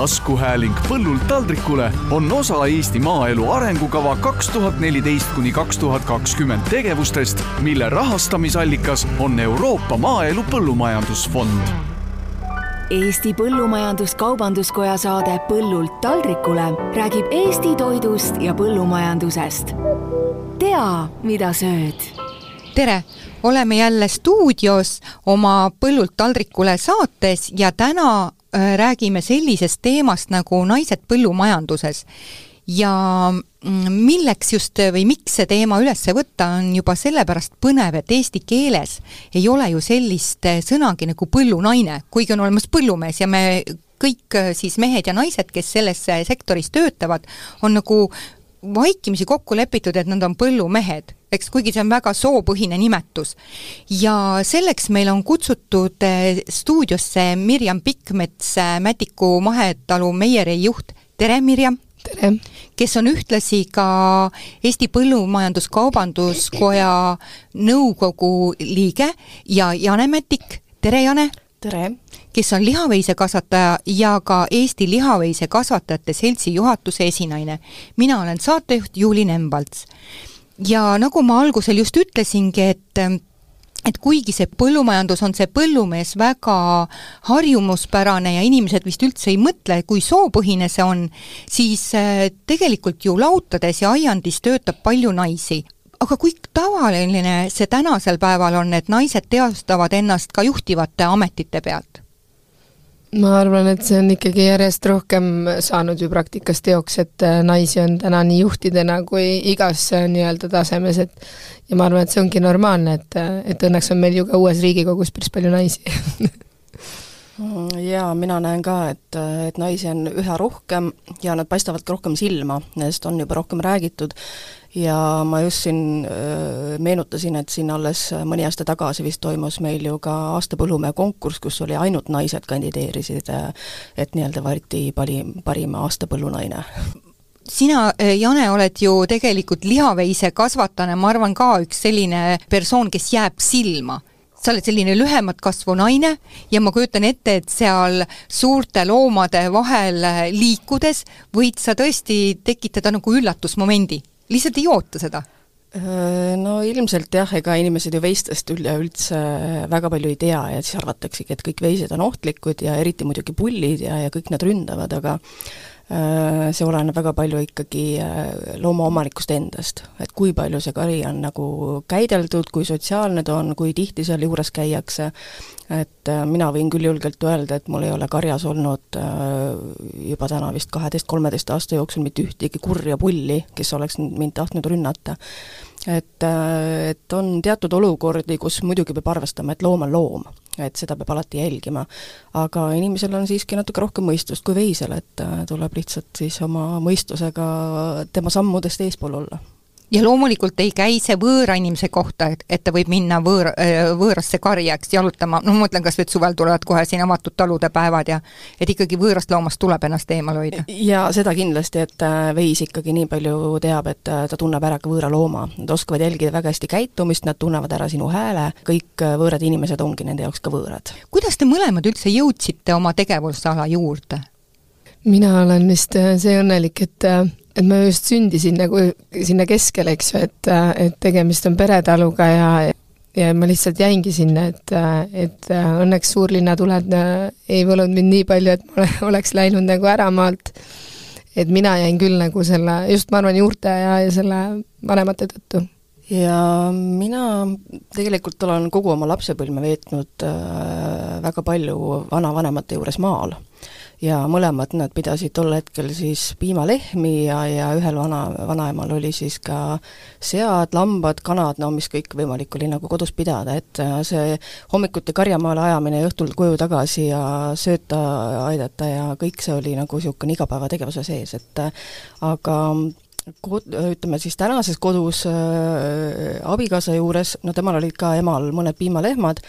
taskuhääling Põllult taldrikule on osa Eesti maaelu arengukava kaks tuhat neliteist kuni kaks tuhat kakskümmend tegevustest, mille rahastamisallikas on Euroopa Maaelu Põllumajandusfond. Eesti Põllumajandus-Kaubanduskoja saade Põllult taldrikule räägib Eesti toidust ja põllumajandusest. tea, mida sööd. tere, oleme jälle stuudios oma Põllult taldrikule saates ja täna räägime sellisest teemast nagu naised põllumajanduses. ja mm, milleks just või miks see teema üles võtta, on juba sellepärast põnev, et eesti keeles ei ole ju sellist äh, sõnagi nagu põllunaine, kuigi on olemas põllumees ja me kõik äh, siis mehed ja naised, kes selles sektoris töötavad, on nagu vaikimisi kokku lepitud, et nad on põllumehed, eks, kuigi see on väga soopõhine nimetus. ja selleks meil on kutsutud eh, stuudiosse Mirjam Pikkmets, eh, Mätiku mahetalu Meieri juht, tere Mirjam! tere! kes on ühtlasi ka Eesti Põllumajandus-Kaubanduskoja nõukogu liige ja Jane Mätik, tere Jane! tere! Kes on lihaveisekasvataja ja ka Eesti Lihaveisekasvatajate Seltsi juhatuse esinaine. mina olen saatejuht Juuli Nemvalts. ja nagu ma algusel just ütlesingi, et et kuigi see põllumajandus on see põllumees väga harjumuspärane ja inimesed vist üldse ei mõtle, kui soopõhine see on, siis äh, tegelikult ju lautades ja aiandis töötab palju naisi aga kui tavaline see tänasel päeval on, et naised teostavad ennast ka juhtivate ametite pealt? Ma arvan, et see on ikkagi järjest rohkem saanud ju praktikas teoks, et äh, naisi on täna nii juhtidena kui igas äh, nii-öelda tasemes, et ja ma arvan, et see ongi normaalne, et, äh, et õnneks on meil ju ka uues Riigikogus päris palju naisi. Jaa, mina näen ka, et, et naisi on üha rohkem ja nad paistavad ka rohkem silma, nendest on juba rohkem räägitud ja ma just siin meenutasin, et siin alles mõni aasta tagasi vist toimus meil ju ka aasta põllumehe konkurss, kus oli ainult naised kandideerisid, et nii-öelda valiti pari, parima aasta põllunaine sina, Jane, oled ju tegelikult lihaveise kasvatajana, ma arvan, ka üks selline persoon, kes jääb silma. Sa oled selline lühemat kasvu naine ja ma kujutan ette, et seal suurte loomade vahel liikudes võid sa tõesti tekitada nagu üllatusmomendi lihtsalt ei oota seda? No ilmselt jah, ega inimesed ju veistest üleüldse väga palju ei tea ja siis arvataksegi, et kõik veised on ohtlikud ja eriti muidugi pullid ja, ja kõik nad ründavad, aga see oleneb väga palju ikkagi loomaomanikust endast, et kui palju see kari on nagu käideldud, kui sotsiaalne ta on, kui tihti seal juures käiakse, et äh, mina võin küll julgelt öelda, et mul ei ole karjas olnud äh, juba täna vist kaheteist-kolmeteist aasta jooksul mitte ühtegi kurja pulli, kes oleks mind tahtnud rünnata. Et, äh, et on teatud olukordi, kus muidugi peab arvestama, et loom on loom, et seda peab alati jälgima. aga inimesel on siiski natuke rohkem mõistust kui veisel, et tuleb lihtsalt siis oma mõistusega tema sammudest eespool olla ja loomulikult ei käi see võõra inimese kohta, et, et ta võib minna võõr, äh, võõrasse karjaks jalutama, no ma mõtlen kas või, et suvel tulevad kohe siin avatud talude päevad ja et ikkagi võõrast loomast tuleb ennast eemal hoida. ja seda kindlasti, et äh, veis ikkagi nii palju teab, et äh, ta tunneb ära ka võõra looma, nad oskavad jälgida väga hästi käitumist, nad tunnevad ära sinu hääle, kõik võõrad inimesed ongi nende jaoks ka võõrad. kuidas te mõlemad üldse jõudsite oma tegevusala juurde? mina olen vist see õnnelik, et et ma just sündisin nagu sinna keskele, eks ju, et, et tegemist on peretaluga ja ja ma lihtsalt jäingi sinna, et, et õnneks suurlinnatuled ei võlunud mind nii palju, et ma oleks läinud nagu ära maalt. et mina jäin küll nagu selle, just ma arvan, juurte ja, ja selle vanemate tõttu ja mina tegelikult olen kogu oma lapsepõlve veetnud äh, väga palju vanavanemate juures maal ja mõlemad nad pidasid tol hetkel siis piimalehmi ja, ja ühel vana, vanaemal oli siis ka sead, lambad, kanad, no mis kõikvõimalik oli nagu kodus pidada, et äh, see hommikuti karjamaale ajamine ja õhtul koju tagasi ja sööta aidata ja kõik see oli nagu niisugune igapäevategevuse sees, et äh, aga kod-, ütleme siis tänases kodus äh, abikaasa juures, no temal olid ka emal mõned piimalehmad,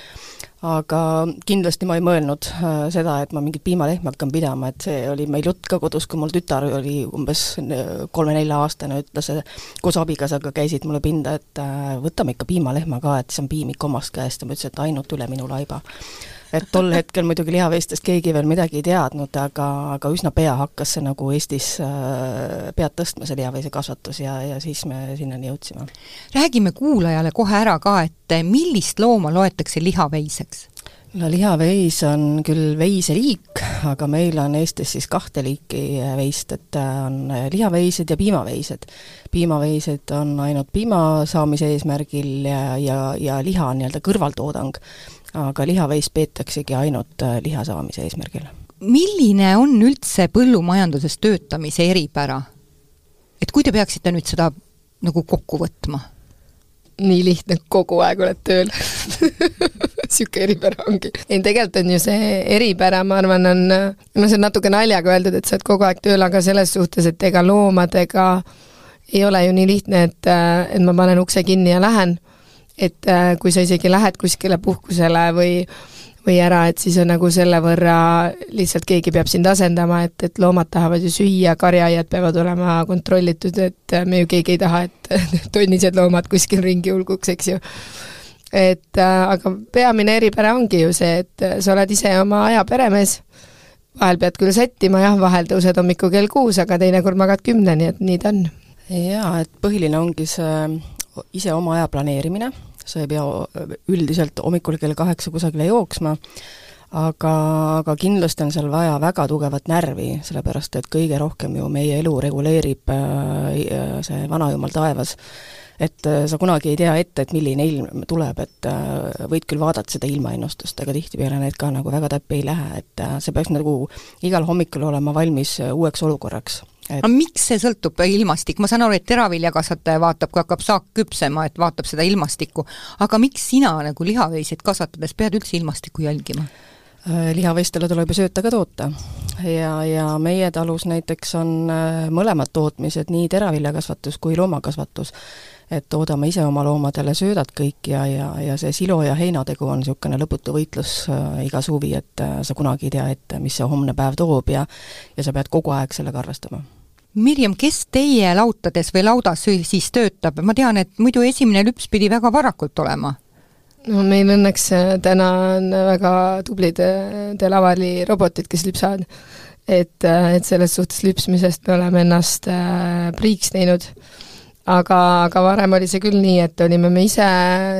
aga kindlasti ma ei mõelnud äh, seda, et ma mingit piimalehma hakkan pidama, et see oli meil jutt ka kodus, kui mul tütar oli umbes äh, kolme-nelja-aastane, ütles, koos abikaasaga käisid mulle pinda, et äh, võtame ikka piimalehma ka, et see on piimik omast käest ja ma ütlesin, et ainult üle minu laiba et tol hetkel muidugi lihaveistest keegi veel midagi ei teadnud, aga, aga üsna pea hakkas see nagu Eestis äh, pead tõstma, see lihaveisekasvatus ja, ja siis me sinnani jõudsime. räägime kuulajale kohe ära ka, et millist looma loetakse lihaveiseks? no lihaveis on küll veiseliik, aga meil on Eestis siis kahte liiki veist, et on lihaveised ja piimaveised. piimaveised on ainult piima saamise eesmärgil ja, ja, ja liha nii-öelda kõrvaltoodang, aga lihaveis peetaksegi ainult liha saamise eesmärgil. milline on üldse põllumajanduses töötamise eripära? et kui te peaksite nüüd seda nagu kokku võtma nii lihtne, kogu aeg oled tööl niisugune eripära ongi. ei, tegelikult on ju see eripära, ma arvan, on, no see on natuke naljaga öeldud, et sa oled kogu aeg tööl, aga selles suhtes, et ega loomadega ei ole ju nii lihtne, et, et ma panen ukse kinni ja lähen. Et kui sa isegi lähed kuskile puhkusele või või ära, et siis on nagu selle võrra lihtsalt keegi peab sind asendama, et, et loomad tahavad ju süüa, karjaaiad peavad olema kontrollitud, et me ju keegi ei taha, et tonnised loomad kuskil ringi hulguks, eks ju. et äh, aga peamine eripära ongi ju see, et sa oled ise oma aja peremees, vahel pead küll sättima jah, vahel tõused hommikul kell kuus, aga teinekord magad kümneni, et nii ta on. jaa, et põhiline ongi see ise oma aja planeerimine sa ei pea üldiselt hommikul kell kaheksa kusagile jooksma, aga, aga kindlasti on seal vaja väga tugevat närvi, sellepärast et kõige rohkem ju meie elu reguleerib äh, see vanajumal taevas. et äh, sa kunagi ei tea ette, et milline ilm tuleb, et äh, võid küll vaadata seda ilmaennustust, aga tihtipeale need ka nagu väga täppi ei lähe, et see peaks nagu igal hommikul olema valmis uueks olukorraks et... aga miks see sõltub ilmastik, ma saan aru, et teraviljakasvataja vaatab, kui hakkab saak küpsema, et vaatab seda ilmastikku, aga miks sina nagu lihaveiseid kasvatades pead üldse ilmastikku jälgima? Äh, lihaveistele tuleb ju sööta ka toota. Ja, ja meie talus näiteks on äh, mõlemad tootmised, nii teraviljakasvatus kui loomakasvatus, et toodame ise oma loomadele söödad kõik ja, ja, ja see silo ja heinategu on niisugune lõputu võitlus äh, iga suvi, et sa kunagi ei tea ette, mis see homne päev toob ja ja sa pead kogu aeg sellega arvestama Mirjam, kes teie lautades või laudas siis töötab, ma tean, et muidu esimene lüps pidi väga varakult olema? no meil õnneks äh, täna on väga tublid äh, Delavali robotid, kes lüpsavad. et, äh, et selles suhtes lüpsmisest me oleme ennast priiks teinud. aga, aga varem oli see küll nii, et olime me ise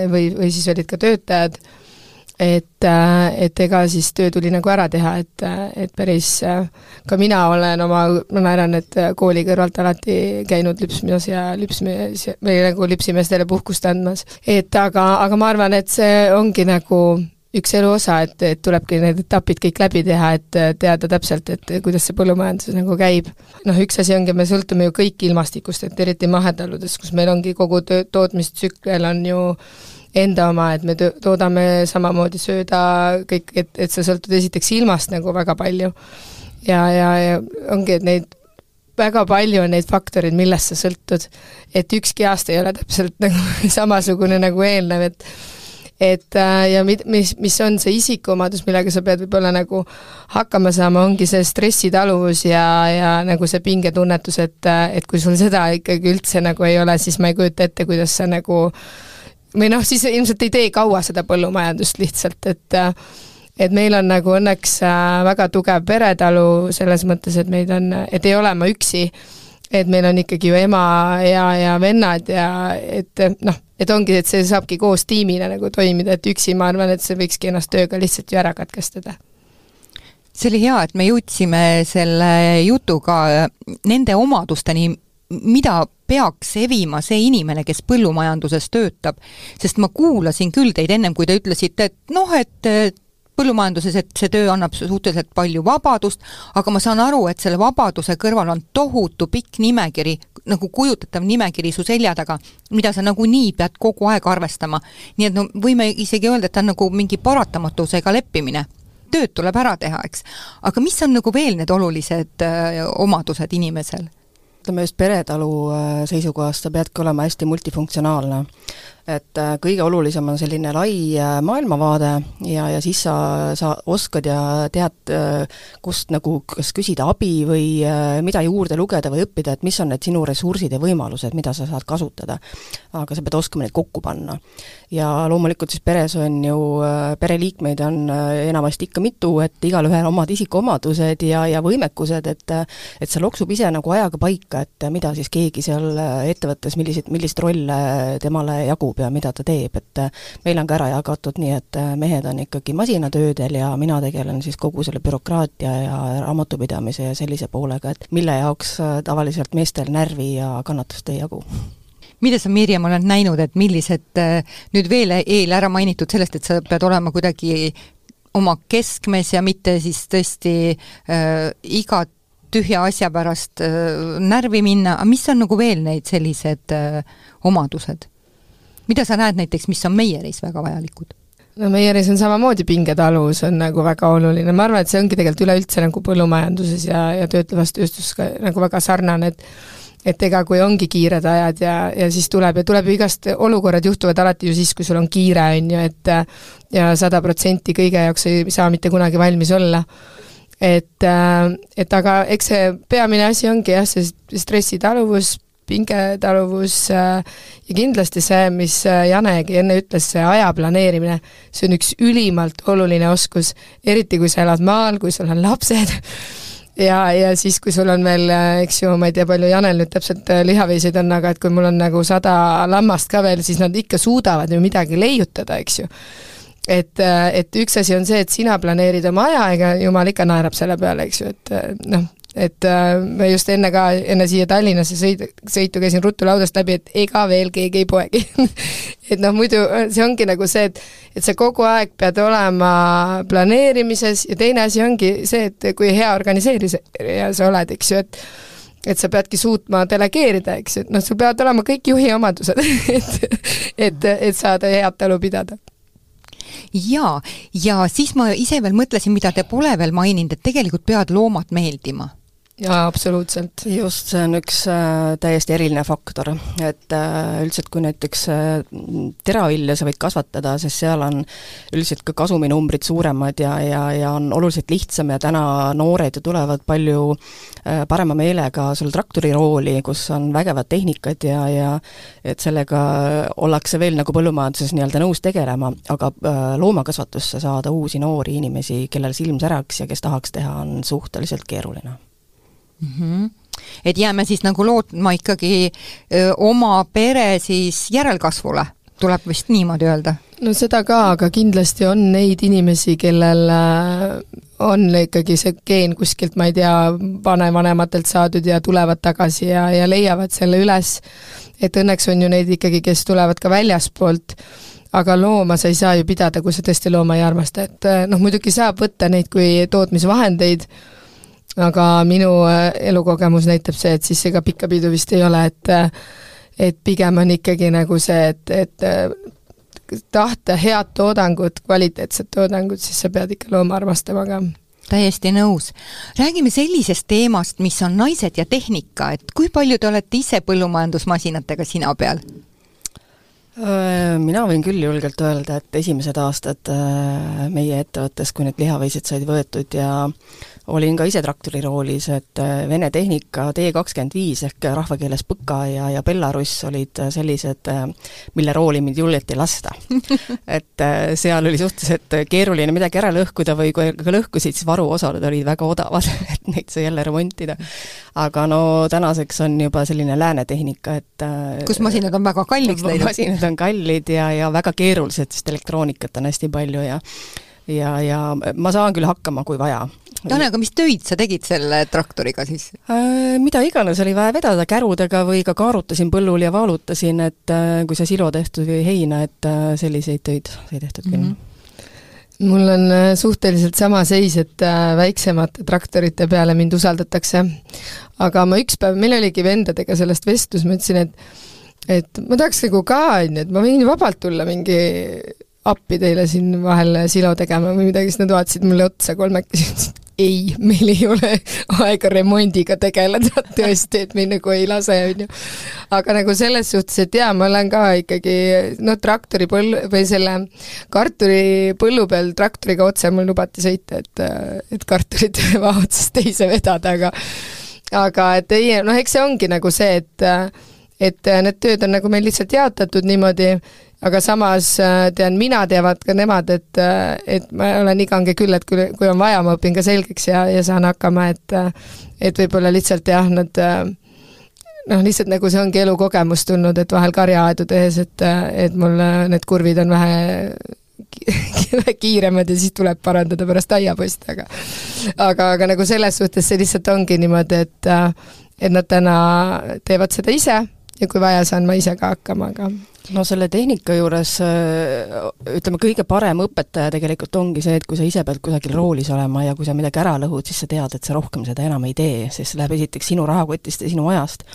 või, või siis olid ka töötajad et, äh, et ega siis töö tuli nagu ära teha, et, äh, et päris äh, ka mina olen oma, ma naeran, et kooli kõrvalt alati käinud lüpsmas ja lüpsmis, või nagu lüpsimeestele puhkust andmas. et aga, aga ma arvan, et see ongi nagu üks elu osa, et, et tulebki need etapid kõik läbi teha, et teada täpselt, et kuidas see põllumajandus nagu käib. noh, üks asi ongi, me sõltume ju kõik ilmastikust, et eriti mahetaludes, kus meil ongi kogu töö, tootmistsükkel on ju enda oma, et me toodame samamoodi sööda, kõik, et, et sa sõltud esiteks ilmast nagu väga palju. ja, ja, ja ongi, et neid väga palju on neid faktoreid, millest sa sõltud. et ükski aasta ei ole täpselt nagu samasugune nagu eelnev, et et äh, ja mid-, mis, mis on see isikuomadus, millega sa pead võib-olla nagu hakkama saama, ongi see stressitaluvus ja, ja nagu see pingetunnetus, et, et kui sul seda ikkagi üldse nagu ei ole, siis ma ei kujuta ette, kuidas sa nagu äh, või noh, siis ilmselt ei tee kaua seda põllumajandust lihtsalt, et et meil on nagu õnneks äh, väga tugev peretalu selles mõttes, et meid on, et ei ole ma üksi, et meil on ikkagi ju ema ja, ja vennad ja et noh, et ongi, et see saabki koos tiimina nagu toimida, et üksi ma arvan, et see võikski ennast tööga lihtsalt ju ära katkestada. See oli hea, et me jõudsime selle jutuga nende omadusteni, mida peaks evima see inimene, kes põllumajanduses töötab. sest ma kuulasin küll teid ennem, kui te ütlesite, et noh, et põllumajanduses, et see töö annab suhteliselt palju vabadust, aga ma saan aru, et selle vabaduse kõrval on tohutu pikk nimekiri, nagu kujutatav nimekiri su selja taga, mida sa nagunii pead kogu aeg arvestama. nii et no võime isegi öelda, et ta on nagu mingi paratamatusega leppimine tööd tuleb ära teha, eks. aga mis on nagu veel need olulised öö, omadused inimesel? Ütleme just peretalu äh, seisukohast, sa peadki olema hästi multifunktsionaalne. Et äh, kõige olulisem on selline lai äh, maailmavaade ja, ja siis sa, sa oskad ja tead, äh, kust nagu kas küsida abi või mida juurde lugeda või õppida, et mis on need sinu ressursid ja võimalused, mida sa saad kasutada. aga sa pead oskama neid kokku panna. ja loomulikult siis peres on ju, pereliikmeid on enamasti ikka mitu, et igalühel omad isikuomadused ja, ja võimekused, et et see loksub ise nagu ajaga paika, et mida siis keegi seal ettevõttes, milliseid, milliseid rolle temale jagub ja mida ta teeb, et meil on ka ära jagatud nii, et mehed on ikkagi masinatöödel ja mina tegelen siis kogu selle bürokraatia ja raamatupidamise ja sellise poolega, et mille jaoks tavaliselt meestel närvi ja kannatust ei jagu mida sa, Mirjam, oled näinud, et millised nüüd veel eel ära mainitud sellest, et sa pead olema kuidagi oma keskmes ja mitte siis tõesti äh, iga tühja asja pärast äh, närvi minna, aga mis on nagu veel neid sellised äh, omadused? Mida sa näed näiteks, mis on Meieris väga vajalikud? no Meieris on samamoodi pingetaluvus on nagu väga oluline, ma arvan, et see ongi tegelikult üleüldse nagu põllumajanduses ja, ja töötlevas tööstuses ka nagu väga sarnane, et et ega kui ongi kiired ajad ja, ja siis tuleb ja tuleb ju igast, olukorrad juhtuvad alati ju siis, kui sul on kiire, on ju, et ja sada protsenti kõige jaoks ei saa mitte kunagi valmis olla. et, et aga eks see peamine asi ongi jah, see stressitaluvus, pingetaluvus äh, ja kindlasti see, mis äh, Janegi enne ütles, see aja planeerimine, see on üks ülimalt oluline oskus, eriti kui sa elad maal, kui sul on lapsed. Ja, ja siis, kui sul on veel, äh, eks ju, ma ei tea, palju Janel nüüd täpselt lihaveiseid on, aga et kui mul on nagu sada lammast ka veel, siis nad ikka suudavad ju midagi leiutada, eks ju. Et, et üks asi on see, et sina planeerid oma aja, ega jumal ikka naerab selle peale, eks ju, et noh, et äh, ma just enne ka, enne siia Tallinnasse sõid, sõitu käisin ruttu laudast läbi, et ega veel keegi ei poegi et noh, muidu see ongi nagu see, et et sa kogu aeg pead olema planeerimises ja teine asi ongi see, et kui hea organiseerija sa oled, eks ju, et et sa peadki suutma delegeerida, eks ju, et noh, sul peavad olema kõik juhi omadused et, et, et saada head talu pidada. Jaa, ja siis ma ise veel mõtlesin, mida te pole veel maininud, et tegelikult peavad loomad meeldima jaa, absoluutselt. just, see on üks äh, täiesti eriline faktor, et äh, üldiselt kui näiteks äh, teravilja sa võid kasvatada, sest seal on üldiselt ka kasuminumbrid suuremad ja, ja, ja on oluliselt lihtsam ja täna noored ju tulevad palju parema meelega sul traktorirooli, kus on vägevad tehnikad ja, ja et sellega ollakse veel nagu põllumajanduses nii-öelda nõus tegelema, aga loomakasvatusse saada uusi noori inimesi, kellel silm säraks ja kes tahaks teha, on suhteliselt keeruline mm. -hmm et jääme siis nagu lootma ikkagi öö, oma pere siis järelkasvule, tuleb vist niimoodi öelda? no seda ka, aga kindlasti on neid inimesi, kellel on ikkagi see geen kuskilt, ma ei tea, vanevanematelt saadud ja tulevad tagasi ja, ja leiavad selle üles, et õnneks on ju neid ikkagi, kes tulevad ka väljaspoolt, aga looma sa ei saa ju pidada, kui sa tõesti looma ei armasta, et noh, muidugi saab võtta neid kui tootmisvahendeid, aga minu äh, elukogemus näitab see, et siis ega pikka pidu vist ei ole, et äh, et pigem on ikkagi nagu see, et, et äh, tahta head toodangut, kvaliteetset toodangut, siis sa pead ikka looma armastama ka täiesti nõus. räägime sellisest teemast, mis on naised ja tehnika, et kui palju te olete ise põllumajandusmasinatega sina peal? Mina võin küll julgelt öelda, et esimesed aastad meie ettevõttes, kui need lihaveisid said võetud ja olin ka ise traktori roolis, et äh, Vene tehnika T25 ehk rahvakeeles Põka ja, ja Belarus olid äh, sellised, äh, mille rooli mind julgeti lasta. et seal oli suhteliselt keeruline midagi ära lõhkuda või kui ka lõhkusid, siis varuosad olid väga odavad, et neid sai jälle remontida. aga no tänaseks on juba selline lääne tehnika, et kus masinad on väga kalliks läinud? masinad on kallid ja, ja väga keerulised, sest elektroonikat on hästi palju ja ja, ja ma saan küll hakkama, kui vaja. Jane, aga mis töid sa tegid selle traktoriga siis äh,? Mida iganes oli vaja vedada kärudega või ka kaarutasin põllul ja vaalutasin, et äh, kui sai silo tehtud või heina, et äh, selliseid töid sai tehtud küll mm. -hmm mul on äh, suhteliselt sama seis, et äh, väiksemate traktorite peale mind usaldatakse. aga ma üks päev, meil oligi vendadega sellest vestlus, ma ütlesin, et et ma tahaks nagu ka, on ju, et ma võin vabalt tulla mingi appi teile siin vahel silo tegema või midagi, siis nad vaatasid mulle otsa kolmekesi, ütlesid, ei, meil ei ole aega remondiga tegeleda tõesti, et me nagu ei lase, on ju. aga nagu selles suhtes, et jaa, ma olen ka ikkagi noh, traktori põll- või selle kartuli põllu peal traktoriga otse mul lubati sõita, et, et kartulit maa otsast teise vedada, aga aga et ei, noh, eks see ongi nagu see, et et need tööd on nagu meil lihtsalt jaotatud niimoodi aga samas äh, tean mina, teavad ka nemad, et, äh, et ma olen nii kange küll, et kui, kui on vaja, ma õpin ka selgeks ja, ja saan hakkama, et äh, et võib-olla lihtsalt jah, nad noh, lihtsalt nagu see ongi elukogemus tulnud, et vahel karjaaedu tehes, et, et mul need kurvid on vähe kiiremad ja siis tuleb parandada pärast aiaposti, aga aga, aga nagu selles suhtes see lihtsalt ongi niimoodi, et et nad täna teevad seda ise ja kui vaja, saan ma ise ka hakkama, aga no selle tehnika juures ütleme, kõige parem õpetaja tegelikult ongi see, et kui sa ise pead kusagil roolis olema ja kui sa midagi ära lõhud, siis sa tead, et sa rohkem seda enam ei tee, sest see läheb esiteks sinu rahakotist ja sinu ajast.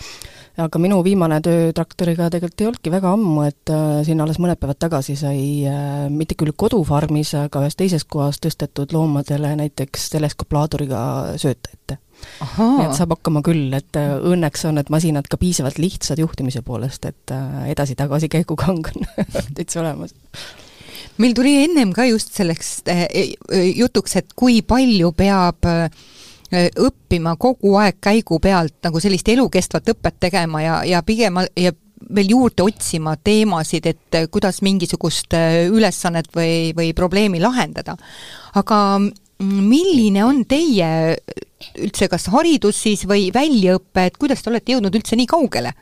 aga minu viimane töö traktoriga tegelikult ei olnudki väga ammu, et äh, siin alles mõned päevad tagasi sai äh, mitte küll kodufarmis, aga ühes teises kohas tõstetud loomadele näiteks teleskoplaaduriga sööta ette nii et saab hakkama küll, et äh, õnneks on need masinad ka piisavalt lihtsad juhtimise poolest, et äh, edasi-tagasi käigukang on täitsa olemas. Meil tuli ennem ka just selleks äh, jutuks, et kui palju peab õppima kogu aeg käigu pealt nagu sellist elukestvat õpet tegema ja, ja pigem ja veel juurde otsima teemasid, et kuidas mingisugust ülesannet või, või probleemi lahendada. aga milline on teie üldse kas haridus siis või väljaõpe, et kuidas te olete jõudnud üldse nii kaugele?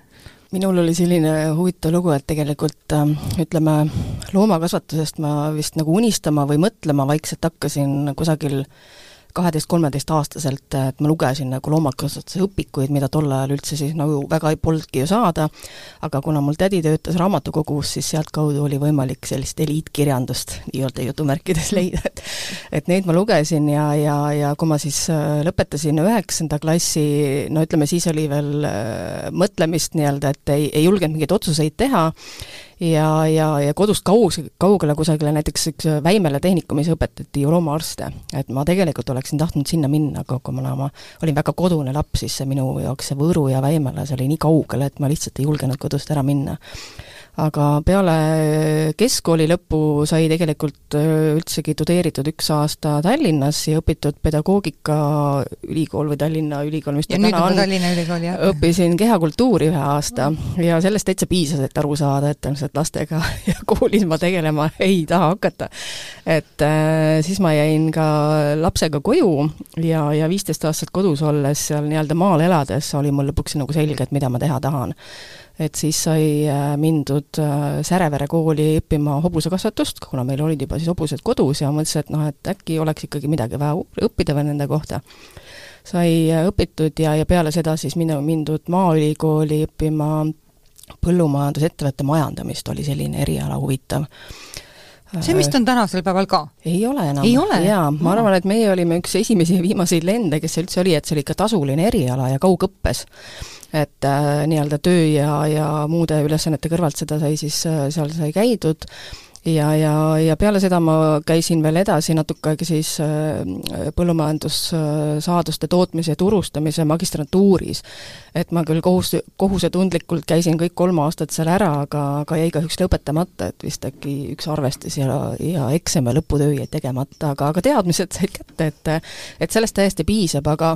minul oli selline huvitav lugu, et tegelikult äh, ütleme, loomakasvatusest ma vist nagu unistama või mõtlema vaikselt hakkasin kusagil äh, kaheteist-kolmeteistaastaselt, et ma lugesin nagu loomakasvatuse õpikuid, mida tol ajal üldse siis nagu väga ei polnudki ju saada, aga kuna mul tädi töötas raamatukogus, siis sealtkaudu oli võimalik sellist eliitkirjandust nii-öelda jutumärkides leida, et et neid ma lugesin ja, ja, ja kui ma siis äh, lõpetasin üheksanda klassi, no ütleme, siis oli veel äh, mõtlemist nii-öelda, et ei, ei julgenud mingeid otsuseid teha, ja, ja, ja kodust kaus, kaugele kusagile näiteks üks Väimele tehnikumis õpetati loomaarste. et ma tegelikult oleksin tahtnud sinna minna, aga kuna ma olin väga kodune laps, siis see minu jaoks see Võru ja Väimele, see oli nii kaugel, et ma lihtsalt ei julgenud kodust ära minna aga peale keskkooli lõppu sai tegelikult üldsegi tudeeritud üks aasta Tallinnas ja õpitud pedagoogikaülikool või Tallinna Ülikool, mis ta täna on, Tallinna Ülikool, jah. õppisin kehakultuuri ühe aasta ja sellest täitsa piisas, et aru saada, et tõenäoliselt lastega ja koolis ma tegelema ei taha hakata. et äh, siis ma jäin ka lapsega koju ja, ja viisteist aastat kodus olles seal nii-öelda maal elades oli mul lõpuks nagu selge, et mida ma teha tahan et siis sai äh, mindud äh, Särevere kooli õppima hobusekasvatust, kuna meil olid juba siis hobused kodus ja mõtlesin, et noh, et äkki oleks ikkagi midagi vaja õppida veel nende kohta. sai äh, õpitud ja, ja peale seda siis minu, mindud Maaülikooli õppima põllumajandusettevõtte majandamist, oli selline eriala huvitav see vist on tänasel päeval ka? ei ole enam. jaa, ma arvan, et meie olime üks esimesi ja viimaseid lende, kes üldse oli, et see oli ikka tasuline eriala ja kaugõppes et äh, nii-öelda töö ja, ja muude ülesannete kõrvalt seda sai siis, äh, seal sai käidud ja, ja, ja peale seda ma käisin veel edasi natuke aega siis äh, põllumajandussaaduste tootmise ja turustamise magistrantuuris. et ma küll kohus, kohusetundlikult käisin kõik kolm aastat seal ära, aga, aga jäi kahjuks lõpetamata, et vist äkki üks arvestus ja, ja eksam ja lõputöö jäi tegemata, aga, aga teadmised said kätte, et et sellest täiesti piisab, aga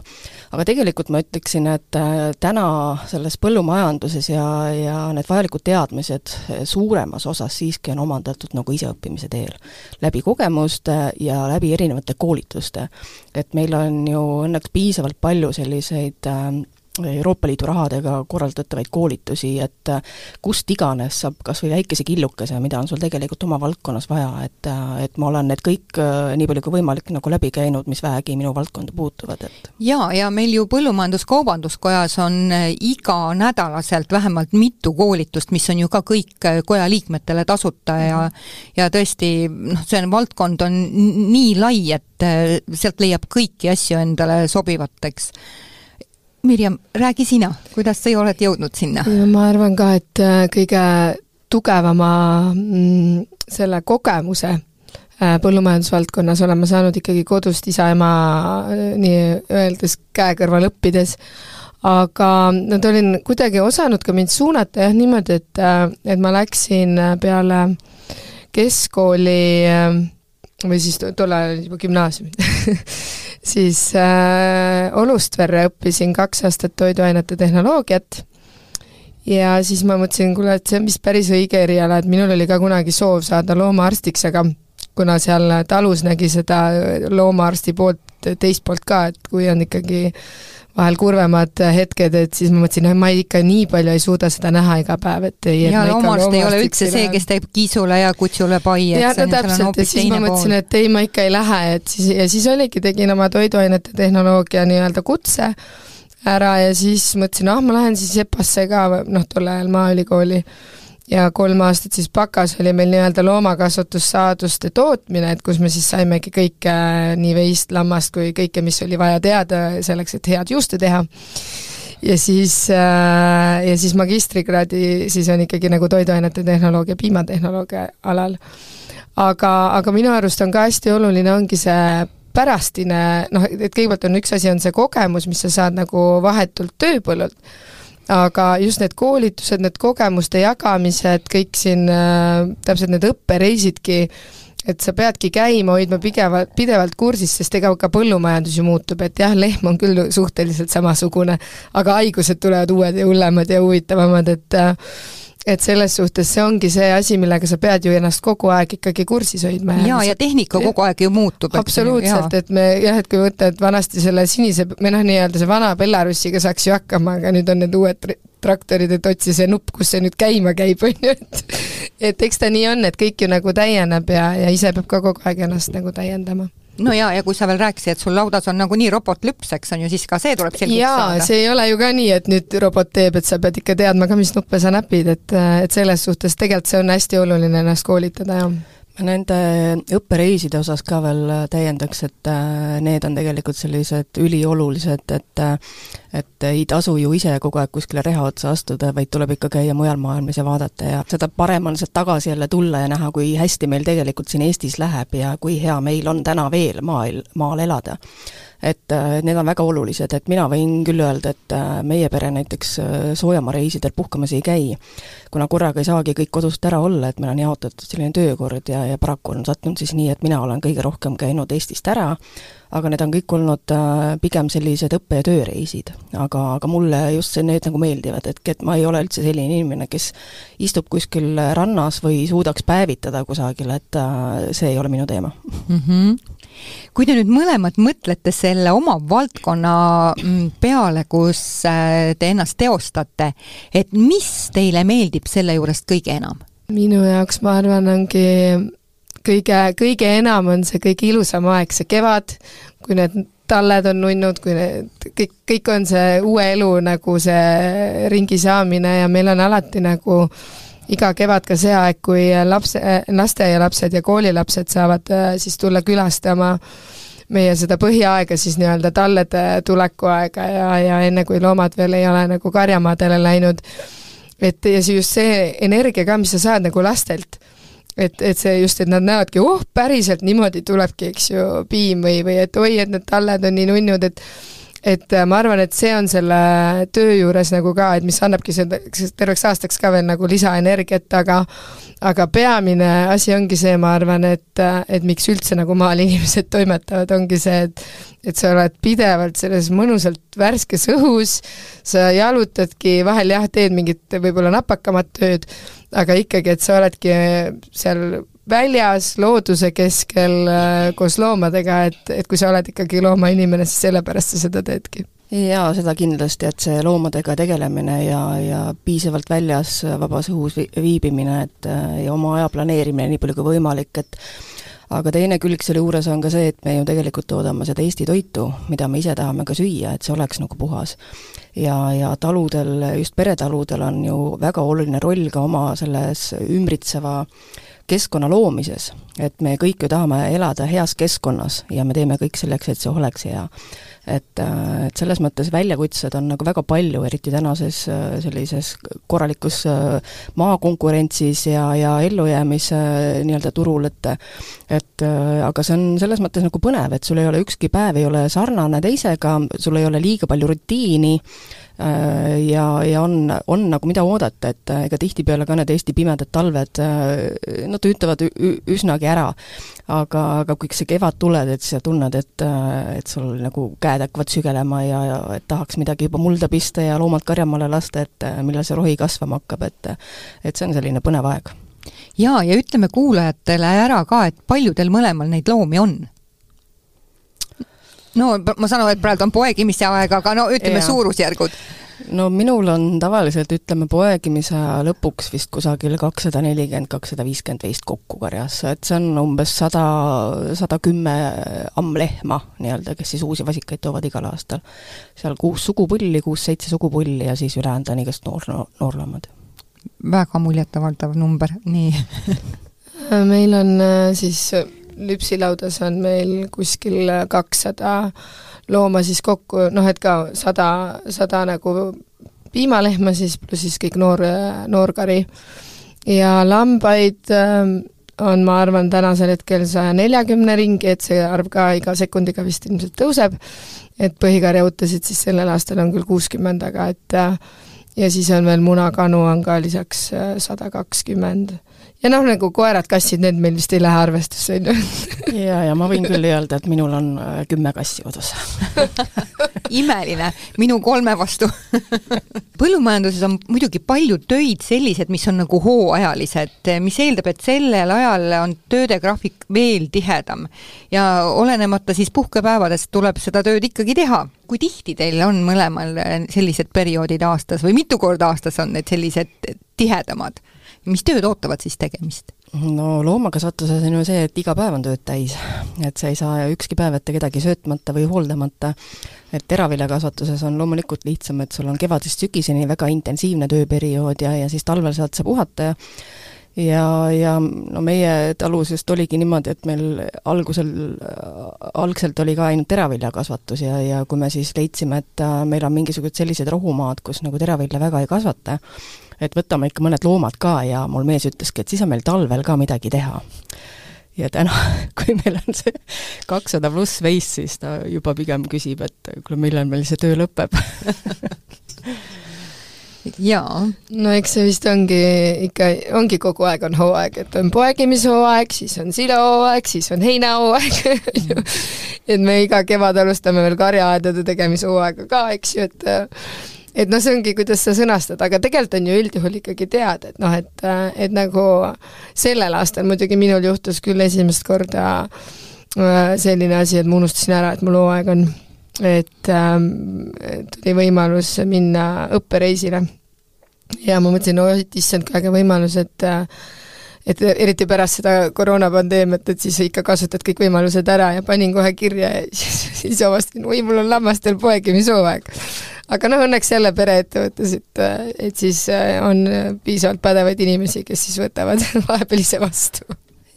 aga tegelikult ma ütleksin, et äh, täna selles põllumajanduses ja, ja need vajalikud teadmised suuremas osas siiski on omandatud nagu iseõppimise teel. läbi kogemuste ja läbi erinevate koolituste. et meil on ju õnneks piisavalt palju selliseid äh, Euroopa Liidu rahadega korraldatavaid koolitusi, et äh, kust iganes saab kas või väikese killukese, mida on sul tegelikult oma valdkonnas vaja, et äh, et ma olen need kõik äh, nii palju kui võimalik nagu läbi käinud, mis vähegi minu valdkonda puutuvad, et jaa, ja meil ju Põllumajandus-Kaubanduskojas on iganädalaselt vähemalt mitu koolitust, mis on ju ka kõik koja liikmetele tasuta ja mm -hmm. ja tõesti, noh, see on, valdkond on nii lai, et sealt leiab kõiki asju endale sobivat, eks Mirjam, räägi sina, kuidas sa oled jõudnud sinna? ma arvan ka, et äh, kõige tugevama mm, selle kogemuse põllumajandusvaldkonnas olen ma saanud ikkagi kodust isa-ema nii-öeldes käe kõrval õppides, aga nad olin kuidagi osanud ka mind suunata jah, niimoodi, et, et ma läksin peale keskkooli või siis tol ajal juba gümnaasiumid siis äh, Olustverre õppisin kaks aastat toiduainete tehnoloogiat. Ja siis ma mõtlesin, kuule, et see on vist päris õige eriala, et minul oli ka kunagi soov saada loomaarstiks, aga kuna seal talus nägi seda loomaarsti poolt, teist poolt ka, et kui on ikkagi vahel kurvemad hetked, et siis ma mõtlesin, et ma ikka nii palju ei suuda seda näha iga päev, et ei ja loomaarst ei ole üldse see, kes teeb kisule ja kutsule pai, et ja, no täpselt, ja siis ma mõtlesin, et ei, ma ikka ei lähe, et siis, ja siis oligi, tegin oma toiduainete tehnoloogia nii-öelda kutse ära ja siis mõtlesin, ah, ma lähen siis EPA-sse ka, noh, tol ajal Maaülikooli ja kolm aastat siis bakas oli meil nii-öelda loomakasvatussaaduste tootmine, et kus me siis saimegi kõike, nii veist, lammast kui kõike, mis oli vaja teada selleks, et head juustu teha. ja siis, äh, ja siis magistrikraadi siis on ikkagi nagu toiduainete tehnoloogia, piimatehnoloogia alal. aga, aga minu arust on ka hästi oluline, ongi see pärastine, noh, et kõigepealt on üks asi, on see kogemus, mis sa saad nagu vahetult tööpõllult aga just need koolitused, need kogemuste jagamised, kõik siin äh, täpselt need õppereisidki, et sa peadki käima, hoidma pidevalt, pidevalt kursis, sest ega ka põllumajandus ju muutub, et jah, lehm on küll suhteliselt samasugune, aga haigused tulevad uued ja hullemad ja huvitavamad, et äh, et selles suhtes see ongi see asi, millega sa pead ju ennast kogu aeg ikkagi kursis hoidma. jaa, ja tehnika kogu aeg ju muutub. absoluutselt, et me jah, et kui võtta, et vanasti selle sinise, või noh, nii-öelda see vana Belarusiga saaks ju hakkama, aga nüüd on need uued traktorid, et otsi see nupp, kus see nüüd käima käib, on ju, et et eks ta nii on, et kõik ju nagu täieneb ja, ja ise peab ka kogu aeg ennast nagu täiendama no jaa, ja kui sa veel rääkisid, et sul laudas on nagunii robotlüps, eks on ju, siis ka see tuleb selgeks jaa, saada. see ei ole ju ka nii, et nüüd robot teeb, et sa pead ikka teadma ka, mis nuppe sa näpid, et, et selles suhtes tegelikult see on hästi oluline ennast koolitada, jah Nende õppereiside osas ka veel täiendaks, et äh, need on tegelikult sellised üliolulised, et äh, et ei tasu ju ise kogu aeg kuskile reha otsa astuda, vaid tuleb ikka käia mujal maailmas ja vaadata ja seda parem on sealt tagasi jälle tulla ja näha, kui hästi meil tegelikult siin Eestis läheb ja kui hea meil on täna veel maal, maal elada et äh, need on väga olulised, et mina võin küll öelda, et äh, meie pere näiteks äh, soojamaareisidel puhkamas ei käi, kuna korraga ei saagi kõik kodust ära olla, et meil on jaotatud selline töökord ja, ja paraku on sattunud siis nii, et mina olen kõige rohkem käinud Eestist ära, aga need on kõik olnud pigem sellised õppe- ja tööreisid. aga, aga mulle just see, need nagu meeldivad, et, et ma ei ole üldse selline inimene, kes istub kuskil rannas või suudaks päevitada kusagil, et see ei ole minu teema mm. -hmm kui te nüüd mõlemad mõtlete selle oma valdkonna mm, peale, kus äh, te ennast teostate, et mis teile meeldib selle juurest kõige enam? minu jaoks, ma arvan, ongi kõige, kõige enam on see kõige ilusam aeg, see kevad, kui need talled on nunnud, kui need, kõik, kõik on see uue elu nagu see ringi saamine ja meil on alati nagu iga kevad ka see aeg, kui lapse, lasteaialapsed ja koolilapsed saavad äh, siis tulla külastama meie seda põhiaega siis nii-öelda tallede tulekuaega ja, ja enne, kui loomad veel ei ole nagu karjamaadele läinud. et ja see just see energia ka, mis sa saad nagu lastelt, et, et see just, et nad näevadki, oh, päriselt niimoodi tulebki, eks ju, piim või, või et oi, et need talled on nii nunnud, et et äh, ma arvan, et see on selle töö juures nagu ka, et mis annabki seda terveks aastaks ka veel nagu lisaenergiat, aga aga peamine asi ongi see, ma arvan, et, et miks üldse nagu maal inimesed toimetavad, ongi see, et et sa oled pidevalt selles mõnusalt värskes õhus, sa jalutadki, vahel jah, teed mingit võib-olla napakamat tööd, aga ikkagi, et sa oledki seal väljas, looduse keskel äh, koos loomadega, et, et kui sa oled ikkagi loomainimene, siis sellepärast sa seda teedki jaa, seda kindlasti, et see loomadega tegelemine ja, ja piisavalt väljas vabas õhus viibimine, et äh, ja oma aja planeerimine nii palju kui võimalik, et aga teine külg selle juures on ka see, et me ju tegelikult toodame seda Eesti toitu, mida me ise tahame ka süüa, et see oleks nagu puhas. Ja, ja taludel, just peretaludel on ju väga oluline roll ka oma selles ümbritseva äh, keskkonna loomises, et me kõik ju tahame elada heas keskkonnas ja me teeme kõik selleks, et see oleks hea. Et, äh, et selles mõttes väljakutsed on nagu väga palju, eriti tänases äh, sellises korralikus äh, maakonkurentsis ja, ja ellujäämise nii-öelda turul, et et aga see on selles mõttes nagu põnev, et sul ei ole ükski päev ei ole sarnane teisega, sul ei ole liiga palju rutiini, ja, ja on, on nagu mida oodata, et äh, ega tihtipeale ka need Eesti pimedad talved, äh, nad ütlevad üsnagi ära. aga, aga kui see kevad tuleb, et sa tunned, et, et sul nagu käed hakkavad sügelema ja, ja et tahaks midagi juba mulda pista ja loomad karjamaale lasta, et millal see rohi kasvama hakkab, et et see on selline põnev aeg. jaa, ja ütleme kuulajatele ära ka, et palju teil mõlemal neid loomi on no ma saan aru, et praegu on poegimise aeg, aga no ütleme ja. suurusjärgud. no minul on tavaliselt, ütleme, poegimise aja lõpuks vist kusagil kakssada nelikümmend, kakssada viiskümmend veist kokku karjas, et see on umbes sada, sada kümme ammlehma nii-öelda, kes siis uusi vasikaid toovad igal aastal. seal kuus sugupulli, kuus-seitse sugupulli ja siis ülejäänud on igast noor, noorloomad. väga muljetavaldav number, nii meil on äh, siis lüpsilaudas on meil kuskil kakssada looma siis kokku, noh et ka sada, sada nagu piimalehma siis, pluss siis kõik noor, noorkari. ja lambaid ähm, on, ma arvan, tänasel hetkel saja neljakümne ringi, et see arv ka iga sekundiga vist ilmselt tõuseb, et põhikarjautasid siis sellel aastal on küll kuuskümmend, aga et äh, ja siis on veel munakanu on ka lisaks äh, sada kakskümmend ja noh, nagu koerad-kassid, need meil vist ei lähe arvestusse, on ju. ja, ja ma võin küll öelda, et minul on äh, kümme kassi kodus imeline, minu kolme vastu põllumajanduses on muidugi palju töid sellised, mis on nagu hooajalised, mis eeldab, et sellel ajal on tööde graafik veel tihedam. ja olenemata siis puhkepäevadest tuleb seda tööd ikkagi teha. kui tihti teil on mõlemal sellised perioodid aastas või mitu korda aastas on need sellised tihedamad? Mis tööd ootavad siis tegemist? no loomakasvatuses on ju see, et iga päev on tööd täis. et sa ei saa ükski päev jätta kedagi söötmata või hooldamata. et teraviljakasvatuses on loomulikult lihtsam, et sul on kevadest sügiseni väga intensiivne tööperiood ja, ja siis talvel saad sa puhata ja ja, ja no meie talus just oligi niimoodi, et meil algusel, algselt oli ka ainult teraviljakasvatus ja, ja kui me siis leidsime, et äh, meil on mingisugused sellised rohumaad, kus nagu teravilja väga ei kasvata, et võtame ikka mõned loomad ka ja mul mees ütleski, et siis on meil talvel ka midagi teha. ja täna, kui meil on see kakssada pluss veis, siis ta juba pigem küsib, et kuule, millal meil see töö lõpeb jaa. no eks see vist ongi ikka, ongi kogu aeg on hooaeg, et on poegimishooaeg, siis on silahooaeg, siis on heinahooaeg et me iga kevad alustame veel karjaaedade tegemishooaega ka, eks ju, et et noh, see ongi, kuidas sa sõnastad, aga tegelikult on ju üldjuhul ikkagi teada, et noh, et, et nagu sellel aastal muidugi minul juhtus küll esimest korda äh, selline asi, et ma unustasin ära, et mul hooaeg on. et ähm, tuli võimalus minna õppereisile. ja ma mõtlesin, oh issand, kui äge võimalus, et äh, et eriti pärast seda koroonapandeemiat, et siis ikka kasutad kõik võimalused ära ja panin kohe kirja ja siis, siis avastasin, oi, mul on lammastel poegimishooaeg. Aga noh, õnneks jälle pereettevõttes, et, et siis äh, on piisavalt pädevaid inimesi, kes siis võtavad vahepeal ise vastu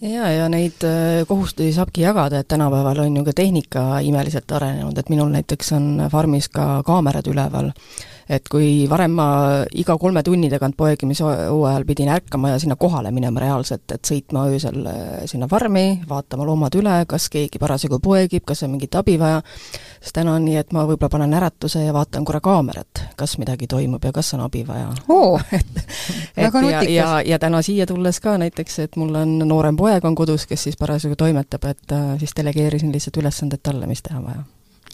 jaa, ja neid äh, kohustusi saabki jagada, et tänapäeval on ju ka tehnika imeliselt arenenud, et minul näiteks on farmis ka kaamerad üleval. Et kui varem ma iga kolme tunni tagant poegimishooajal pidin ärkama ja sinna kohale minema reaalselt, et sõitma öösel äh, sinna farmi, vaatama loomad üle, kas keegi parasjagu poegib, kas on mingit abi vaja, siis täna on nii, et ma võib-olla panen äratuse ja vaatan korra kaamerat, kas midagi toimub ja kas on abi vaja. Oo, et, et ja, ja, ja täna siia tulles ka näiteks, et mul on noorem poeg on kodus, kes siis parasjagu toimetab, et äh, siis delegeerisin lihtsalt ülesanded talle, mis teha vaja.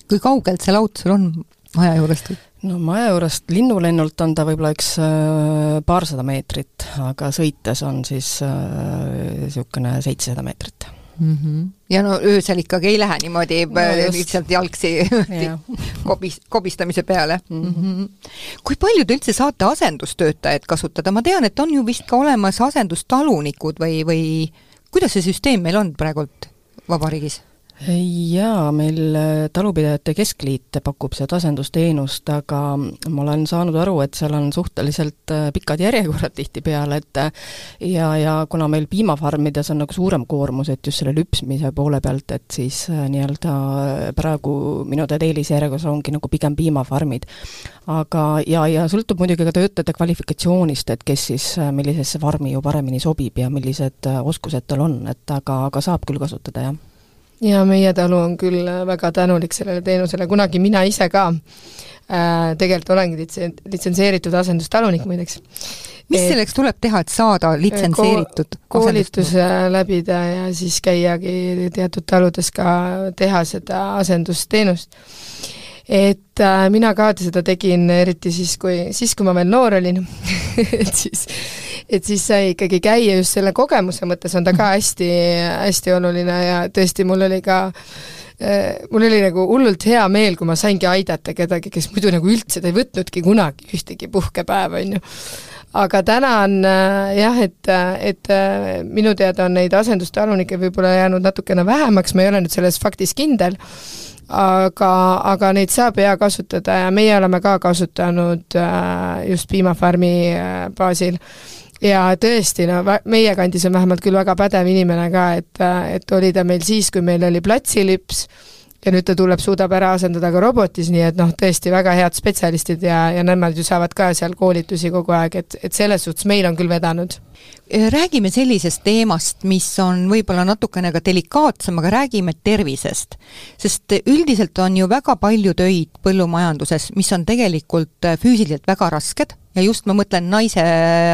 kui kaugelt see laud sul on maja juurest? no maja juurest linnulennult on ta võib-olla üks äh, paarsada meetrit, aga sõites on siis niisugune äh, seitsesada meetrit mm. -hmm. ja no öösel ikkagi ei lähe niimoodi no, lihtsalt jalgsi kobis, kobistamise peale mm. -hmm. kui palju te üldse saate asendustöötajaid kasutada, ma tean, et on ju vist ka olemas asendustalunikud või, või kuidas see süsteem meil on praegult vabariigis? Jaa, meil äh, Talupidajate Keskliit pakub seda asendusteenust, aga ma olen saanud aru, et seal on suhteliselt äh, pikad järjekorrad tihtipeale, et äh, ja, ja kuna meil piimafarmides on nagu suurem koormus, et just selle lüpsmise poole pealt, et siis nii-öelda praegu minu teada eelisjärjekorras ongi nagu pigem piimafarmid. aga, ja, ja sõltub muidugi ka töötajate kvalifikatsioonist, et kes siis millisesse farmi ju paremini sobib ja millised oskused tal on, et aga, aga saab küll kasutada, jah ja meie talu on küll äh, väga tänulik sellele teenusele, kunagi mina ise ka äh, tegelikult olengi litsen-, litsenseeritud asendustalunik muideks. mis et, selleks tuleb teha, et saada litsenseeritud ko koolituse läbida ja siis käiagi teatud taludes ka teha seda asendusteenust. Et äh, mina ka seda tegin, eriti siis, kui, siis kui ma veel noor olin. Et siis, et siis sai ikkagi käia just selle kogemuse mõttes on ta ka hästi, hästi oluline ja tõesti, mul oli ka äh, mul oli nagu hullult hea meel, kui ma saingi aidata kedagi, kes muidu nagu üldse ei võtnudki kunagi ühtegi puhkepäeva, on ju. aga täna on äh, jah, et, et äh, minu teada on neid asendustalunikke võib-olla jäänud natukene vähemaks, ma ei ole nüüd selles faktis kindel, aga, aga neid saab hea kasutada ja meie oleme ka kasutanud äh, just piimafarmi äh, baasil. Ja tõesti, no meie kandis on vähemalt küll väga pädev inimene ka, et, et oli ta meil siis, kui meil oli platsilüps, ja nüüd ta tuleb, suudab ära asendada ka robotis, nii et noh, tõesti väga head spetsialistid ja, ja nemad ju saavad ka seal koolitusi kogu aeg, et, et selles suhtes meil on küll vedanud räägime sellisest teemast, mis on võib-olla natukene ka delikaatsem, aga räägime tervisest. sest üldiselt on ju väga palju töid põllumajanduses, mis on tegelikult äh, füüsiliselt väga rasked ja just ma mõtlen naise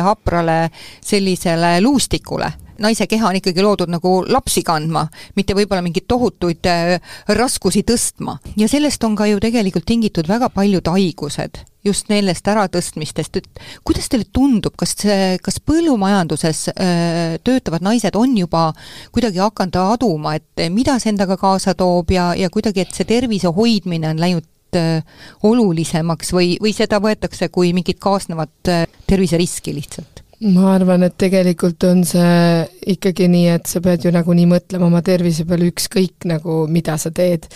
haprale sellisele luustikule naise keha on ikkagi loodud nagu lapsi kandma, mitte võib-olla mingeid tohutuid äh, raskusi tõstma. ja sellest on ka ju tegelikult tingitud väga paljud haigused, just nendest äratõstmistest, et kuidas teile tundub, kas kas põllumajanduses äh, töötavad naised on juba kuidagi hakanud aduma, et mida see endaga kaasa toob ja, ja kuidagi, et see tervise hoidmine on läinud äh, olulisemaks või, või seda võetakse kui mingit kaasnevat terviseriski lihtsalt? ma arvan, et tegelikult on see ikkagi nii, et sa pead ju nagunii mõtlema oma tervise peale ükskõik nagu, mida sa teed.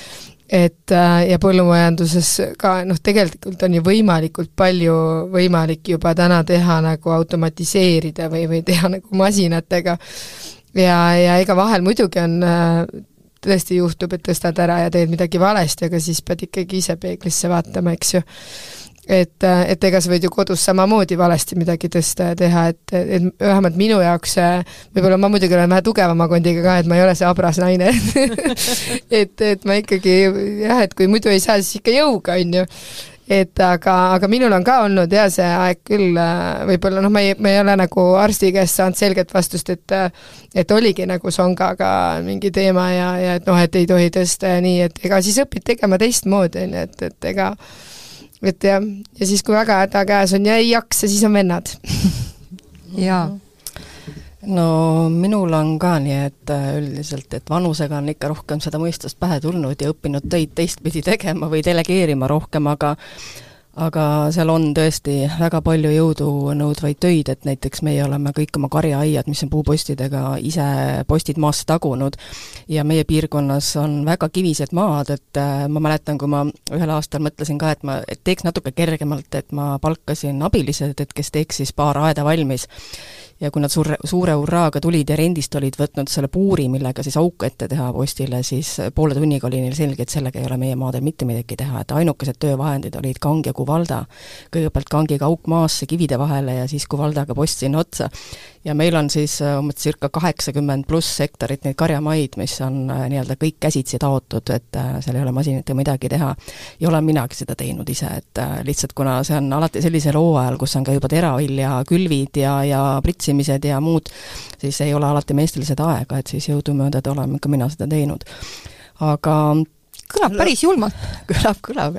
et äh, ja põllumajanduses ka noh, tegelikult on ju võimalikult palju võimalik juba täna teha nagu automatiseerida või, või teha nagu masinatega. ja, ja ega vahel muidugi on äh, tõesti juhtub, et tõstad ära ja teed midagi valesti, aga siis pead ikkagi ise peeglisse vaatama, eks ju. Et, et ega sa võid ju kodus samamoodi valesti midagi tõsta ja teha, et, et vähemalt minu jaoks võib-olla ma muidugi olen vähe tugevama kondiga ka, et ma ei ole see habras naine. Et, et ma ikkagi jah, et kui muidu ei saa, siis ikka jõuga, on ju et aga, aga minul on ka olnud jah, see aeg küll võib-olla noh, ma ei, ma ei ole nagu arsti käest saanud selget vastust, et et oligi nagu songaga mingi teema ja, ja et noh, et ei tohi tõsta ja nii, et ega siis õpid tegema teistmoodi, on ju, et, et ega et jah, ja siis, kui väga häda käes on ja ei jaksa, siis on vennad. Jaa no minul on ka nii, et äh, üldiselt, et vanusega on ikka rohkem seda mõistust pähe tulnud ja õppinud töid teistpidi tegema või delegeerima rohkem, aga aga seal on tõesti väga palju jõudu nõudvaid töid, et näiteks meie oleme kõik oma karjaaiad, mis on puupostidega, ise postid maasse tagunud ja meie piirkonnas on väga kivised maad, et äh, ma mäletan, kui ma ühel aastal mõtlesin ka, et ma, et teeks natuke kergemalt, et ma palkasin abilised, et kes teeks siis paar aeda valmis ja kui nad suure, suure hurraaga tulid ja rendist olid võtnud selle puuri, millega siis auku ette teha postile, siis poole tunniga oli neil selge, et sellega ei ole meie maadel mitte midagi teha, et ainukesed töövahendid olid kang ja kuvalda. kõigepealt kangiga auk maasse kivide vahele ja siis kuvaldaga post sinna otsa ja meil on siis äh, umbes circa kaheksakümmend pluss hektarit neid karjamaid, mis on äh, nii-öelda kõik käsitsi taotud, et äh, seal ei ole masinatega midagi teha. ja olen minagi seda teinud ise, et lihtsalt kuna see on alati sellisel hooajal, kus on ka juba teravilja külvid ja, ja pritsimised ja muud, siis ei ole alati meestel seda aega, et siis jõudumööda olen ka mina seda teinud. aga kõlab päris julmalt. kõlab, kõlab,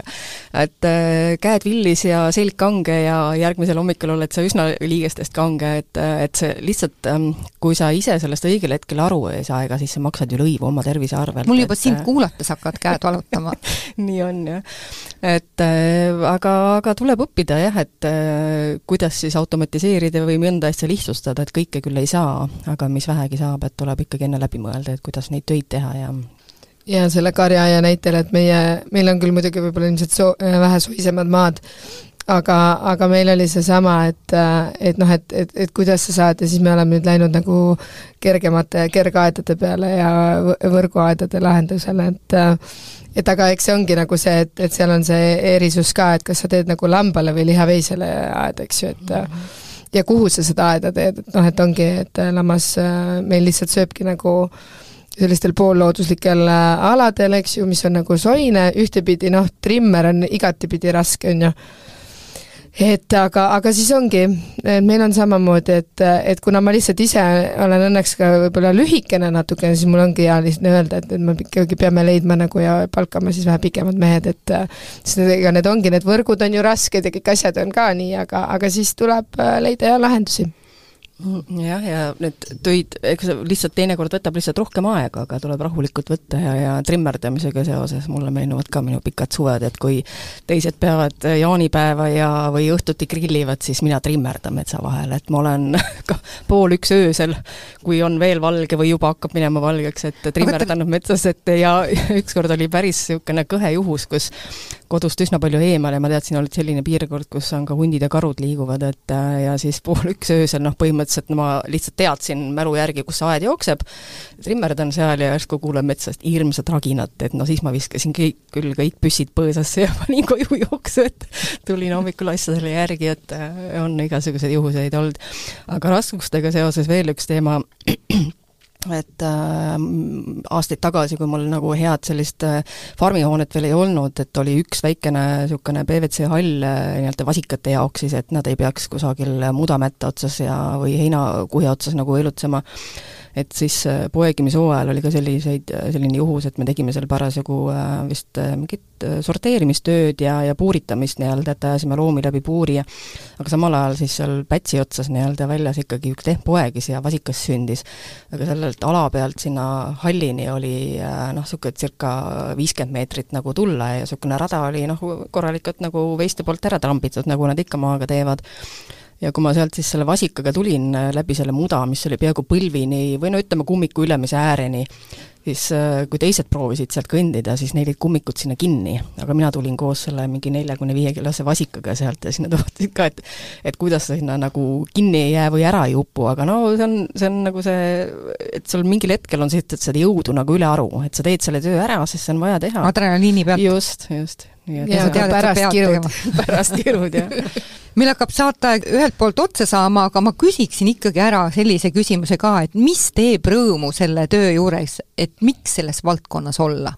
et äh, käed villis ja selg kange ja järgmisel hommikul oled sa üsna liigestest kange, et, äh, et see lihtsalt ähm,, kui sa ise sellest õigel hetkel aru ei saa, ega siis sa maksad ju lõivu oma tervise arvelt. mul juba et, sind äh, kuulates hakkavad käed valutama nii on jah. et aga, aga tuleb õppida jah, et kuidas siis automatiseerida või mõnda asja lihtsustada, et kõike küll ei saa, aga mis vähegi saab, et tuleb ikkagi enne läbi mõelda, et kuidas neid töid teha ja ja selle karjaaia näitel, et meie, meil on küll muidugi võib-olla ilmselt soo-, vähe soisemad maad, aga, aga meil oli seesama, et, et noh, et, et, et kuidas sa saad ja siis me oleme nüüd läinud nagu kergemate kergaedade peale ja võrguaedade lahendusele, et et aga eks see ongi nagu see, et, et seal on see erisus ka, et kas sa teed nagu lambale või lihaveisele aeda, eks ju, et mm -hmm. ja kuhu sa seda aeda teed, et noh, et ongi, et lammas meil lihtsalt sööbki nagu sellistel poollooduslikel aladel, eks ju, mis on nagu soine, ühtepidi noh, trimmer on igatipidi raske, on ju. Et aga, aga siis ongi, meil on samamoodi, et, et kuna ma lihtsalt ise olen õnneks ka võib-olla lühikene natukene, siis mul ongi hea lihtne öelda, et, et me ikkagi peame leidma nagu ja palkama siis vähe pikemad mehed, et sest ega need ongi, need võrgud on ju rasked ja kõik asjad on ka nii, aga, aga siis tuleb leida ja lahendusi jah, ja need töid, eks lihtsalt teinekord võtab lihtsalt rohkem aega, aga tuleb rahulikult võtta ja, ja trimmerdamisega seoses mulle meenuvad ka minu pikad suved, et kui teised peavad jaanipäeva ja, või õhtuti grillivad, siis mina trimmerdan metsa vahel, et ma olen ka pool üks öösel, kui on veel valge või juba hakkab minema valgeks, et trimmerdanud metsas, et ja ükskord oli päris niisugune kõhe juhus, kus kodust üsna palju eemal ja ma teadsin, olid selline piirkond, kus on ka hundid ja karud liiguvad, et ja siis pool üks öösel noh, põhimõtteliselt no ma lihtsalt teadsin mälu järgi, kus see aed jookseb, trimmerdan seal ja järsku kuulen metsast hirmsat raginat, et no siis ma viskasin kõik, küll kõik püssid põõsasse ja panin koju jooksu, et tulin hommikul asjadele järgi, et on igasuguseid juhuseid olnud. aga raskustega seoses veel üks teema, et äh, aastaid tagasi, kui mul nagu head sellist äh, farmihoonet veel ei olnud, et oli üks väikene niisugune PVC hall äh, nii-öelda vasikate jaoks siis, et nad ei peaks kusagil mudamätta otsas ja, või heinakuhja otsas nagu elutsema et siis äh, poegimishooajal oli ka selliseid, äh, selline juhus, et me tegime seal parasjagu äh, vist mingit sorteerimistööd ja, ja puuritamist nii-öelda, et ajasime loomi läbi puuri ja aga samal ajal siis seal Pätsi otsas nii-öelda väljas ikkagi üks poegis ja vasikas sündis. aga sellelt ala pealt sinna hallini oli noh, niisugune circa viiskümmend meetrit nagu tulla ja niisugune rada oli noh, korralikult nagu veiste poolt ära trambitud, nagu nad ikka maaga teevad ja kui ma sealt siis selle vasikaga tulin äh, läbi selle muda, mis oli peaaegu põlvini või no ütleme, kummiku ülemise ääreni, siis äh, kui teised proovisid sealt kõndida, siis neil olid kummikud sinna kinni, aga mina tulin koos selle mingi neljakümne viie kilose vasikaga sealt ja siis nad vaatasid ka, et et kuidas sa sinna nagu kinni ei jää või ära ei upu, aga no see on, see on nagu see, et sul mingil hetkel on lihtsalt seda jõudu nagu ülearu, et sa teed selle töö ära, sest see on vaja teha. adrenaliini pealt. just, just et ja, sa tead, pärast kirud, pärast kirud, jah. meil hakkab saateaeg ühelt poolt otsa saama, aga ma küsiksin ikkagi ära sellise küsimuse ka, et mis teeb rõõmu selle töö juures, et miks selles valdkonnas olla?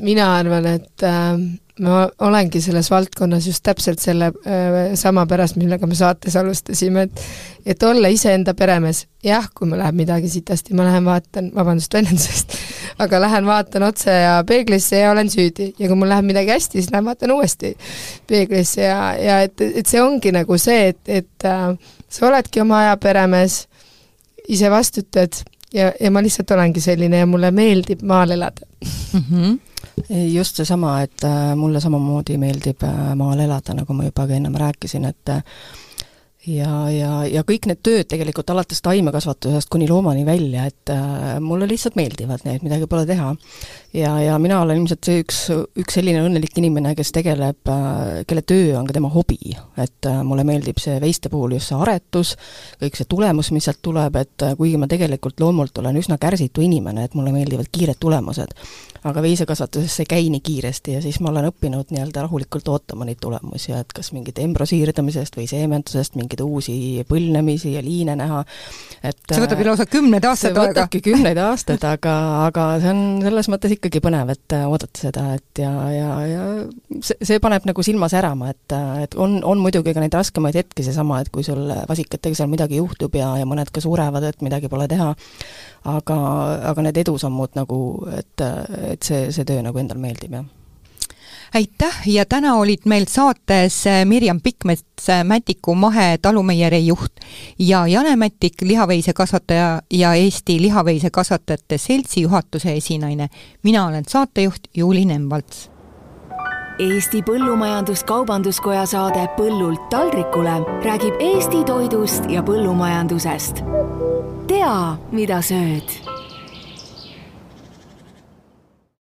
mina arvan, et äh, ma olengi selles valdkonnas just täpselt selle äh, sama pärast, millega me saates alustasime, et et olla iseenda peremees. jah, kui mul läheb midagi sitasti, ma lähen vaatan, vabandust väljendusest, aga lähen vaatan otse ja peeglisse ja olen süüdi. ja kui mul läheb midagi hästi, siis lähen vaatan uuesti peeglisse ja, ja et, et see ongi nagu see, et, et äh, sa oledki oma aja peremees, ise vastutad ja, ja ma lihtsalt olengi selline ja mulle meeldib maal elada mm. -hmm just seesama, et äh, mulle samamoodi meeldib äh, maal elada, nagu ma juba ka ennem rääkisin, et äh, ja, ja, ja kõik need tööd tegelikult alates taimekasvatusest kuni loomani välja, et äh, mulle lihtsalt meeldivad need, midagi pole teha. ja, ja mina olen ilmselt see üks, üks selline õnnelik inimene, kes tegeleb äh,, kelle töö on ka tema hobi. et äh, mulle meeldib see veiste puhul just see aretus, kõik see tulemus, mis sealt tuleb, et äh, kuigi ma tegelikult loomult olen üsna kärsitu inimene, et mulle meeldivad kiired tulemused, aga veisekasvatuses see ei käi nii kiiresti ja siis ma olen õppinud nii-öelda rahulikult ootama neid tulemusi, et kas mingit embro siirdamisest või seemendusest, mingeid uusi põlvnemisi ja liine näha, et see võtab ju lausa kümneid aastaid aega. võtabki kümneid aastaid, aga, aga see on selles mõttes ikkagi põnev, et oodata seda, et ja, ja, ja see, see paneb nagu silma särama, et, et on, on muidugi ka neid raskemaid hetki, seesama, et kui sul vasikatega seal midagi juhtub ja, ja mõned ka surevad, et midagi pole teha, aga, aga need edusammud nagu, et, et see, see töö nagu endale meeldib, jah aitäh ja täna olid meil saates Mirjam Pikmets, Mätiku mahetalumeieri juht ja Jane Mätik, lihaveisekasvataja ja Eesti Lihaveisekasvatajate Seltsi juhatuse esinaine. mina olen saatejuht Juuli Nemvalts. Eesti Põllumajandus-Kaubanduskoja saade Põllult taldrikule räägib Eesti toidust ja põllumajandusest tea, mida sööd